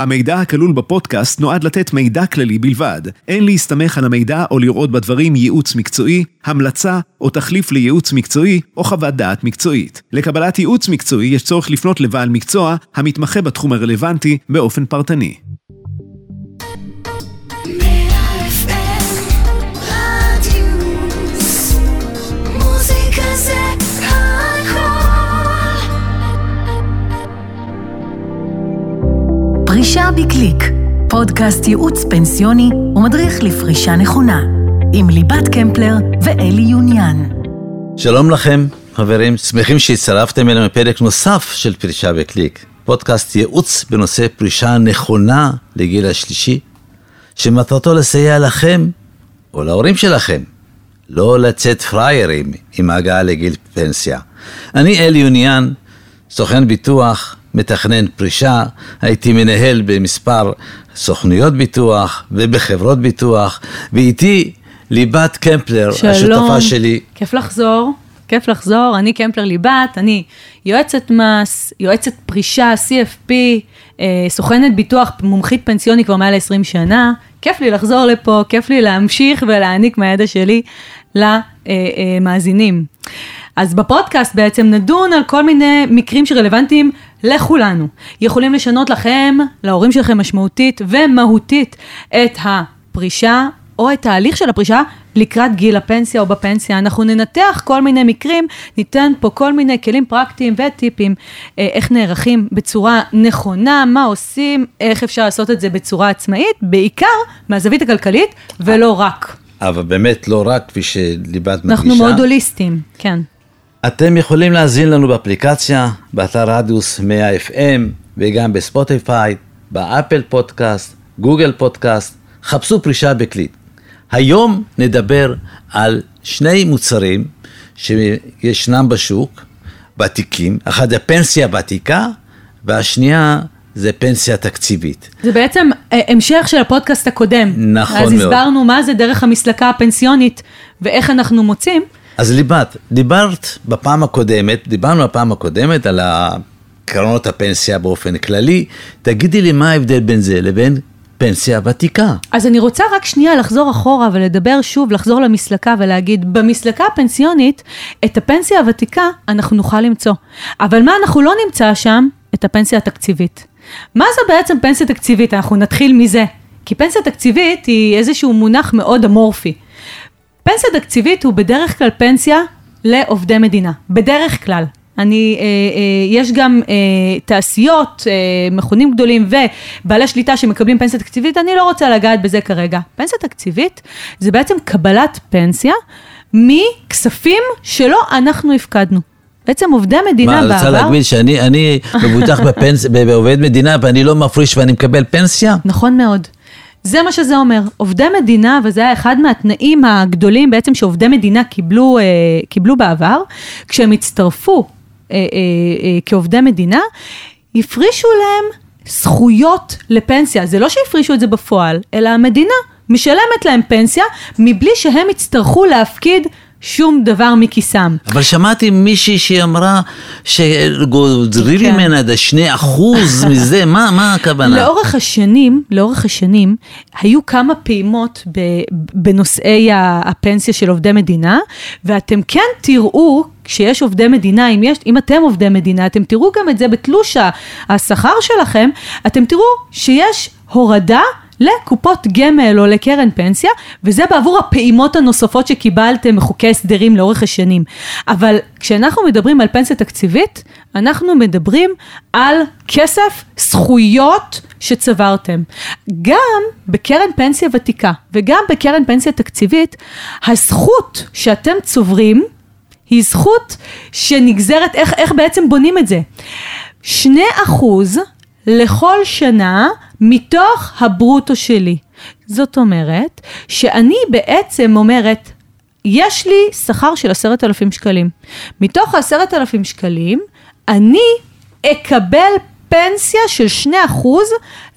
המידע הכלול בפודקאסט נועד לתת מידע כללי בלבד. אין להסתמך על המידע או לראות בדברים ייעוץ מקצועי, המלצה או תחליף לייעוץ מקצועי או חוות דעת מקצועית. לקבלת ייעוץ מקצועי יש צורך לפנות לבעל מקצוע המתמחה בתחום הרלוונטי באופן פרטני. פרישה בקליק, פודקאסט ייעוץ פנסיוני ומדריך לפרישה נכונה, עם ליבת קמפלר ואלי יוניאן. שלום לכם, חברים, שמחים שהצטרפתם אלינו לפרק נוסף של פרישה בקליק, פודקאסט ייעוץ בנושא פרישה נכונה לגיל השלישי, שמטרתו לסייע לכם או להורים שלכם לא לצאת פראיירים עם ההגעה לגיל פנסיה. אני אלי יוניאן, סוכן ביטוח, מתכנן פרישה, הייתי מנהל במספר סוכנויות ביטוח ובחברות ביטוח, ואיתי ליבת קמפלר, שלום, השותפה שלי. כיף לחזור, כיף לחזור, אני קמפלר ליבת, אני יועצת מס, יועצת פרישה, CFP, אה, סוכנת ביטוח, מומחית פנסיוני כבר מעל 20 שנה, כיף לי לחזור לפה, כיף לי להמשיך ולהעניק מהידע שלי למאזינים. אז בפודקאסט בעצם נדון על כל מיני מקרים שרלוונטיים לכולנו. יכולים לשנות לכם, להורים שלכם משמעותית ומהותית את הפרישה או את ההליך של הפרישה לקראת גיל הפנסיה או בפנסיה. אנחנו ננתח כל מיני מקרים, ניתן פה כל מיני כלים פרקטיים וטיפים אה, איך נערכים בצורה נכונה, מה עושים, איך אפשר לעשות את זה בצורה עצמאית, בעיקר מהזווית הכלכלית ולא רק. אבל באמת לא רק, כפי שליבת מדגישה. אנחנו מאוד הוליסטים, כן. אתם יכולים להאזין לנו באפליקציה, באתר רדיוס 100 FM וגם בספוטיפיי, באפל פודקאסט, גוגל פודקאסט, חפשו פרישה בקליק. היום נדבר על שני מוצרים שישנם בשוק, ותיקים, אחד הפנסיה ותיקה והשנייה זה פנסיה תקציבית. זה בעצם אה, המשך של הפודקאסט הקודם. נכון אז מאוד. אז הסברנו מה זה דרך המסלקה הפנסיונית ואיך אנחנו מוצאים. אז ליבת, דיברת בפעם הקודמת, דיברנו בפעם הקודמת על קרנות הפנסיה באופן כללי, תגידי לי מה ההבדל בין זה לבין פנסיה ותיקה. אז אני רוצה רק שנייה לחזור אחורה ולדבר שוב, לחזור למסלקה ולהגיד, במסלקה הפנסיונית, את הפנסיה הוותיקה אנחנו נוכל למצוא. אבל מה אנחנו לא נמצא שם? את הפנסיה התקציבית. מה זה בעצם פנסיה תקציבית? אנחנו נתחיל מזה. כי פנסיה תקציבית היא איזשהו מונח מאוד אמורפי. פנסיה תקציבית הוא בדרך כלל פנסיה לעובדי מדינה. בדרך כלל. אני, אה, אה, יש גם אה, תעשיות, אה, מכונים גדולים ובעלי שליטה שמקבלים פנסיה תקציבית, אני לא רוצה לגעת בזה כרגע. פנסיה תקציבית זה בעצם קבלת פנסיה מכספים שלא אנחנו הפקדנו. בעצם עובדי מדינה מה, בעבר... מה, רוצה להגביל שאני אני מבוטח בפנס, בעובד מדינה ואני לא מפריש ואני מקבל פנסיה? נכון מאוד. זה מה שזה אומר. עובדי מדינה, וזה היה אחד מהתנאים הגדולים בעצם שעובדי מדינה קיבלו, אה, קיבלו בעבר, כשהם הצטרפו אה, אה, כעובדי מדינה, הפרישו להם זכויות לפנסיה. זה לא שהפרישו את זה בפועל, אלא המדינה משלמת להם פנסיה מבלי שהם יצטרכו להפקיד שום דבר מכיסם. אבל שמעתי מישהי שהיא אמרה שגוזרים כן. ממנה את השני אחוז מזה, מה, מה הכוונה? לאורך השנים, לאורך השנים, היו כמה פעימות בנושאי הפנסיה של עובדי מדינה, ואתם כן תראו כשיש עובדי מדינה, אם, יש, אם אתם עובדי מדינה, אתם תראו גם את זה בתלוש השכר שלכם, אתם תראו שיש הורדה לקופות גמל או לקרן פנסיה, וזה בעבור הפעימות הנוספות שקיבלתם מחוקי הסדרים לאורך השנים. אבל כשאנחנו מדברים על פנסיה תקציבית, אנחנו מדברים על כסף, זכויות שצברתם. גם בקרן פנסיה ותיקה וגם בקרן פנסיה תקציבית, הזכות שאתם צוברים היא זכות שנגזרת, איך, איך בעצם בונים את זה? שני אחוז לכל שנה מתוך הברוטו שלי. זאת אומרת, שאני בעצם אומרת, יש לי שכר של עשרת אלפים שקלים. מתוך העשרת אלפים שקלים, אני אקבל פנסיה של שני אחוז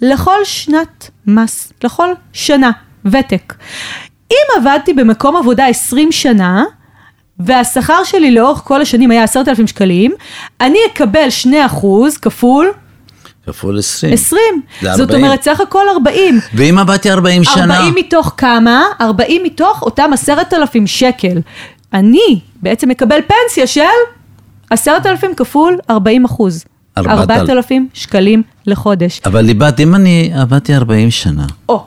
לכל שנת מס, לכל שנה, ותק. אם עבדתי במקום עבודה 20 שנה, והשכר שלי לאורך כל השנים היה עשרת אלפים שקלים, אני אקבל שני אחוז כפול כפול 20. 20. זה זאת 40. אומרת, סך הכל 40. ואם עבדתי 40 שנה, 40 מתוך כמה? 40 מתוך אותם 10,000 שקל. אני בעצם מקבל פנסיה של 10,000 כפול 40 אחוז. ארבעת 4,000 שקלים לחודש. אבל ליבת, אם אני עבדתי 40 שנה, או,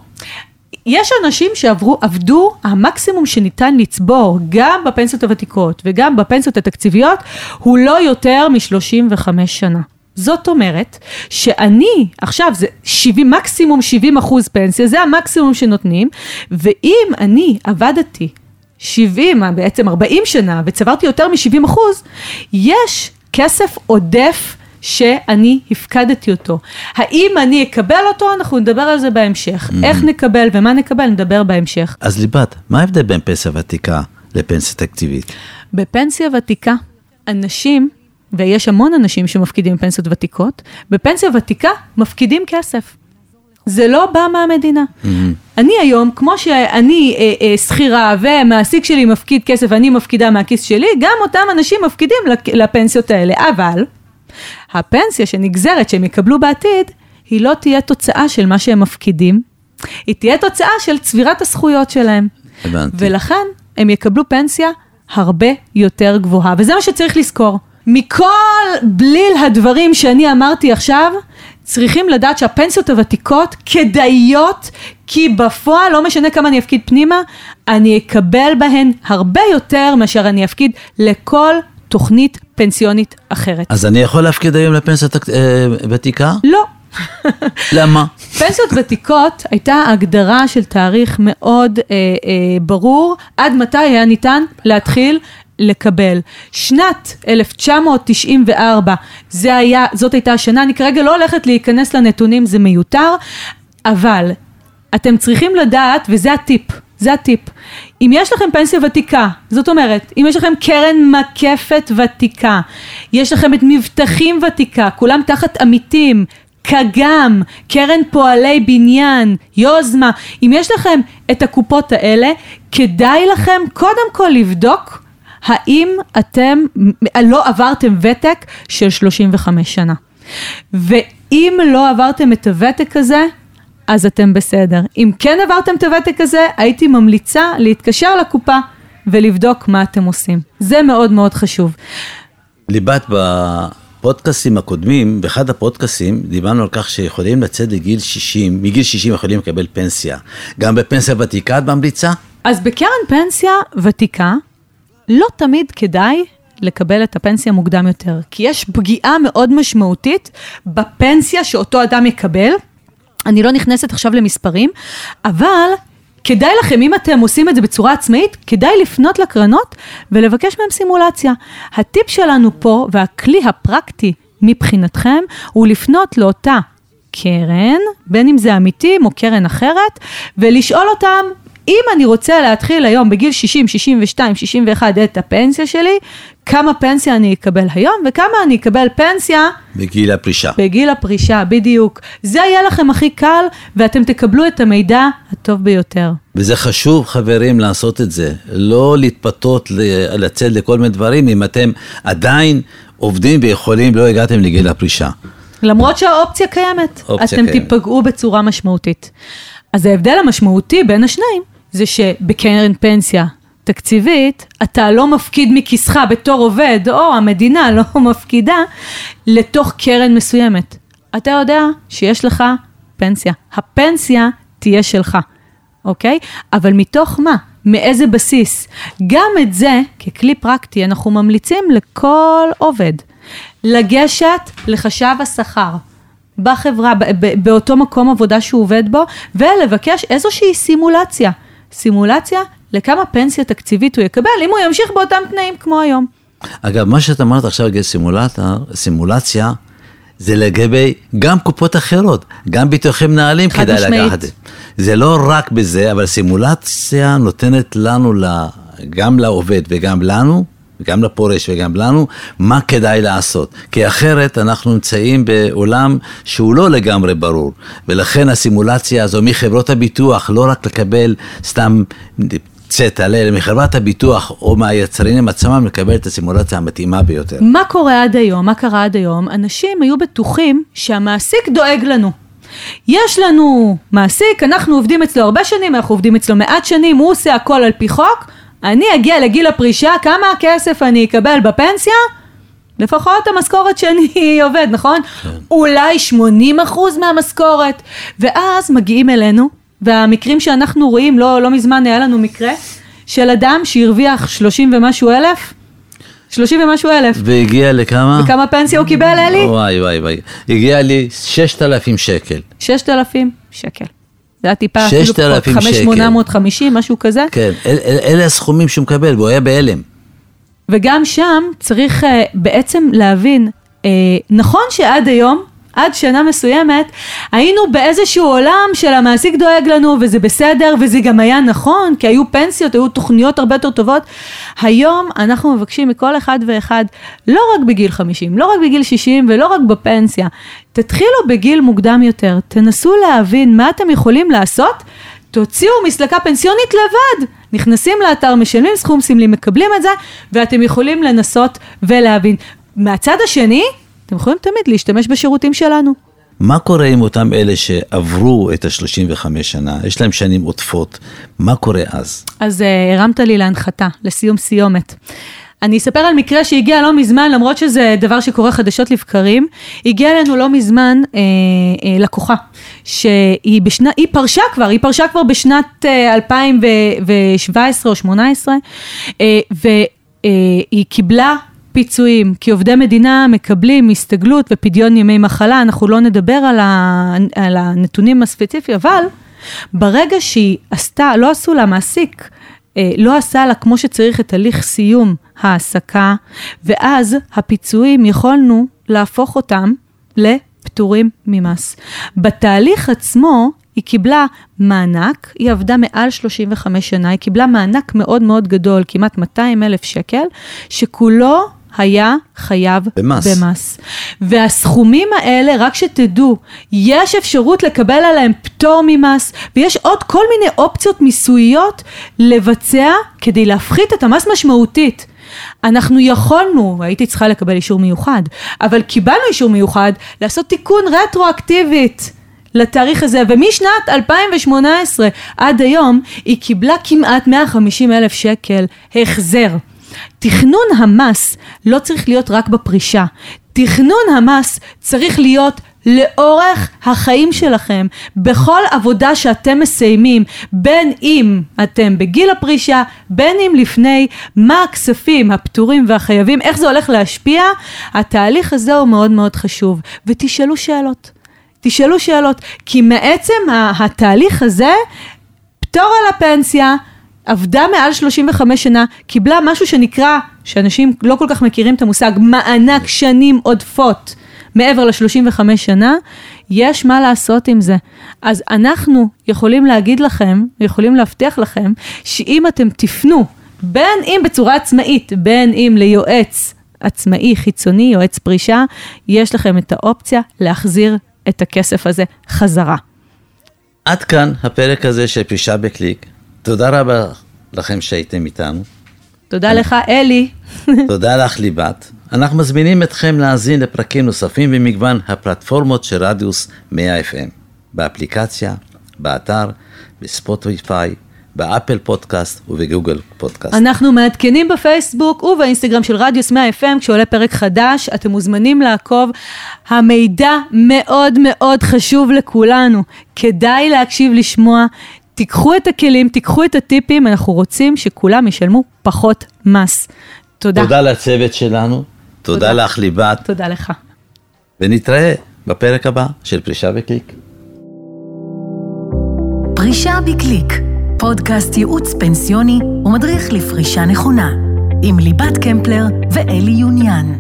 יש אנשים שעברו, עבדו, המקסימום שניתן לצבור, גם בפנסיות הוותיקות וגם בפנסיות התקציביות, הוא לא יותר מ-35 שנה. זאת אומרת, שאני, עכשיו זה 70, מקסימום 70 אחוז פנסיה, זה המקסימום שנותנים, ואם אני עבדתי 70, בעצם 40 שנה, וצברתי יותר מ-70 אחוז, יש כסף עודף שאני הפקדתי אותו. האם אני אקבל אותו? אנחנו נדבר על זה בהמשך. איך נקבל ומה נקבל, נדבר בהמשך. אז ליבת, מה ההבדל בין פנסיה ותיקה לפנסיה תקציבית? בפנסיה ותיקה, אנשים, ויש המון אנשים שמפקידים פנסיות ותיקות, בפנסיה ותיקה מפקידים כסף. זה לא בא מהמדינה. אני היום, כמו שאני אה, אה, שכירה ומעסיק שלי מפקיד כסף ואני מפקידה מהכיס שלי, גם אותם אנשים מפקידים לפ- לפנסיות האלה. אבל הפנסיה שנגזרת שהם יקבלו בעתיד, היא לא תהיה תוצאה של מה שהם מפקידים, היא תהיה תוצאה של צבירת הזכויות שלהם. הבנתי. ולכן הם יקבלו פנסיה הרבה יותר גבוהה, וזה מה שצריך לזכור. מכל בליל הדברים שאני אמרתי עכשיו, צריכים לדעת שהפנסיות הוותיקות כדאיות, כי בפועל, לא משנה כמה אני אפקיד פנימה, אני אקבל בהן הרבה יותר מאשר אני אפקיד לכל תוכנית פנסיונית אחרת. אז אני יכול להפקיד היום לפנסיה תק- אה, ותיקה? לא. למה? פנסיות ותיקות הייתה הגדרה של תאריך מאוד אה, אה, ברור, עד מתי היה ניתן להתחיל לקבל. שנת 1994, זה היה, זאת הייתה השנה, אני כרגע לא הולכת להיכנס לנתונים, זה מיותר, אבל אתם צריכים לדעת, וזה הטיפ, זה הטיפ. אם יש לכם פנסיה ותיקה, זאת אומרת, אם יש לכם קרן מקפת ותיקה, יש לכם את מבטחים ותיקה, כולם תחת עמיתים, קגם, קרן פועלי בניין, יוזמה, אם יש לכם את הקופות האלה, כדאי לכם קודם כל לבדוק האם אתם לא עברתם ותק של 35 שנה. ואם לא עברתם את הוותק הזה, אז אתם בסדר. אם כן עברתם את הוותק הזה, הייתי ממליצה להתקשר לקופה ולבדוק מה אתם עושים. זה מאוד מאוד חשוב. ליבת, בפודקאסטים הקודמים, באחד הפודקאסטים, דיברנו על כך שיכולים לצאת לגיל 60, מגיל 60 יכולים לקבל פנסיה. גם בפנסיה ותיקה את ממליצה? אז בקרן פנסיה ותיקה, לא תמיד כדאי לקבל את הפנסיה מוקדם יותר, כי יש פגיעה מאוד משמעותית בפנסיה שאותו אדם יקבל. אני לא נכנסת עכשיו למספרים, אבל כדאי לכם, אם אתם עושים את זה בצורה עצמאית, כדאי לפנות לקרנות ולבקש מהם סימולציה. הטיפ שלנו פה, והכלי הפרקטי מבחינתכם, הוא לפנות לאותה קרן, בין אם זה אמיתים או קרן אחרת, ולשאול אותם, אם אני רוצה להתחיל היום בגיל 60, 62, 61 את הפנסיה שלי, כמה פנסיה אני אקבל היום וכמה אני אקבל פנסיה בגיל הפרישה. בגיל הפרישה, בדיוק. זה יהיה לכם הכי קל ואתם תקבלו את המידע הטוב ביותר. וזה חשוב, חברים, לעשות את זה. לא להתפתות, לצאת לכל מיני דברים, אם אתם עדיין עובדים ויכולים, לא הגעתם לגיל הפרישה. למרות שהאופציה קיימת, אתם קיימת. תיפגעו בצורה משמעותית. אז ההבדל המשמעותי בין השניים, זה שבקרן פנסיה תקציבית, אתה לא מפקיד מכיסך בתור עובד, או המדינה לא מפקידה, לתוך קרן מסוימת. אתה יודע שיש לך פנסיה. הפנסיה תהיה שלך, אוקיי? אבל מתוך מה? מאיזה בסיס? גם את זה, ככלי פרקטי, אנחנו ממליצים לכל עובד לגשת לחשב השכר. בחברה, באותו מקום עבודה שהוא עובד בו, ולבקש איזושהי סימולציה. סימולציה לכמה פנסיה תקציבית הוא יקבל, אם הוא ימשיך באותם תנאים כמו היום. אגב, מה שאת אמרת עכשיו לגבי סימולטור, סימולציה, זה לגבי גם קופות אחרות, גם ביטוחי מנהלים כדאי משמעית. לקחת. זה לא רק בזה, אבל סימולציה נותנת לנו, גם לעובד וגם לנו, גם לפורש וגם לנו, מה כדאי לעשות. כי אחרת אנחנו נמצאים בעולם שהוא לא לגמרי ברור. ולכן הסימולציה הזו מחברות הביטוח, לא רק לקבל סתם צטלה, אלא מחברת הביטוח או מהיצרנים עצמם לקבל את הסימולציה המתאימה ביותר. מה קורה עד היום? מה קרה עד היום? אנשים היו בטוחים שהמעסיק דואג לנו. יש לנו מעסיק, אנחנו עובדים אצלו הרבה שנים, אנחנו עובדים אצלו מעט שנים, הוא עושה הכל על פי חוק, אני אגיע לגיל הפרישה, כמה כסף אני אקבל בפנסיה? לפחות המשכורת שאני עובד, נכון? כן. אולי 80 אחוז מהמשכורת. ואז מגיעים אלינו, והמקרים שאנחנו רואים, לא, לא מזמן היה לנו מקרה, של אדם שהרוויח 30 ומשהו אלף, 30 ומשהו אלף. והגיע לכמה? וכמה פנסיה הוא קיבל, אלי? וואי וואי וואי. הגיע לי 6,000 שקל. 6,000 שקל. זה היה טיפה אפילו פחות, 5,850, משהו כזה. כן, אל, אל, אלה הסכומים שהוא מקבל, והוא היה בהלם. וגם שם צריך uh, בעצם להבין, uh, נכון שעד היום, עד שנה מסוימת, היינו באיזשהו עולם של המעסיק דואג לנו וזה בסדר וזה גם היה נכון, כי היו פנסיות, היו תוכניות הרבה יותר טובות. היום אנחנו מבקשים מכל אחד ואחד, לא רק בגיל 50, לא רק בגיל 60 ולא רק בפנסיה, תתחילו בגיל מוקדם יותר, תנסו להבין מה אתם יכולים לעשות, תוציאו מסלקה פנסיונית לבד. נכנסים לאתר, משלמים סכום סמלי, מקבלים את זה, ואתם יכולים לנסות ולהבין. מהצד השני, אתם יכולים תמיד להשתמש בשירותים שלנו. מה קורה עם אותם אלה שעברו את ה-35 שנה, יש להם שנים עוטפות, מה קורה אז? אז uh, הרמת לי להנחתה, לסיום סיומת. אני אספר על מקרה שהגיע לא מזמן, למרות שזה דבר שקורה חדשות לבקרים. הגיע אלינו לא מזמן אה, אה, לקוחה, שהיא בשנה, היא פרשה כבר, היא פרשה כבר בשנת אה, 2017 או 2018, אה, והיא קיבלה פיצויים, כי עובדי מדינה מקבלים הסתגלות ופדיון ימי מחלה, אנחנו לא נדבר על, ה, על הנתונים הספציפיים, אבל ברגע שהיא עשתה, לא עשו לה מעסיק, אה, לא עשה לה כמו שצריך את הליך סיום העסקה, ואז הפיצויים יכולנו להפוך אותם לפטורים ממס. בתהליך עצמו היא קיבלה מענק, היא עבדה מעל 35 שנה, היא קיבלה מענק מאוד מאוד גדול, כמעט 200 אלף שקל, שכולו היה חייב במס. במס. והסכומים האלה, רק שתדעו, יש אפשרות לקבל עליהם פטור ממס, ויש עוד כל מיני אופציות מיסויות לבצע כדי להפחית את המס משמעותית. אנחנו יכולנו, הייתי צריכה לקבל אישור מיוחד, אבל קיבלנו אישור מיוחד לעשות תיקון רטרואקטיבית. לתאריך הזה, ומשנת 2018 עד היום היא קיבלה כמעט 150 אלף שקל החזר. תכנון המס לא צריך להיות רק בפרישה, תכנון המס צריך להיות לאורך החיים שלכם, בכל עבודה שאתם מסיימים, בין אם אתם בגיל הפרישה, בין אם לפני, מה הכספים הפטורים והחייבים, איך זה הולך להשפיע, התהליך הזה הוא מאוד מאוד חשוב. ותשאלו שאלות. תשאלו שאלות, כי מעצם התהליך הזה, פטור על הפנסיה, עבדה מעל 35 שנה, קיבלה משהו שנקרא, שאנשים לא כל כך מכירים את המושג, מענק שנים עודפות מעבר ל-35 שנה, יש מה לעשות עם זה. אז אנחנו יכולים להגיד לכם, יכולים להבטיח לכם, שאם אתם תפנו, בין אם בצורה עצמאית, בין אם ליועץ עצמאי, חיצוני, יועץ פרישה, יש לכם את האופציה להחזיר את הכסף הזה חזרה. עד כאן הפרק הזה של פרישה בקליק. תודה רבה לכם שהייתם איתנו. תודה לך, אלי. תודה לך, ליבת. אנחנו מזמינים אתכם להאזין לפרקים נוספים במגוון הפלטפורמות של רדיוס 100 FM, באפליקציה, באתר, בספוטיפיי, באפל פודקאסט ובגוגל פודקאסט. אנחנו מעדכנים בפייסבוק ובאינסטגרם של רדיוס 100 FM כשעולה פרק חדש, אתם מוזמנים לעקוב. המידע מאוד מאוד חשוב לכולנו, כדאי להקשיב לשמוע. תיקחו את הכלים, תיקחו את הטיפים, אנחנו רוצים שכולם ישלמו פחות מס. תודה. תודה לצוות שלנו, תודה, תודה לך ליבת. תודה לך. ונתראה בפרק הבא של פרישה בקליק. פרישה בקליק, פודקאסט ייעוץ פנסיוני ומדריך לפרישה נכונה, עם ליבת קמפלר ואלי יוניאן.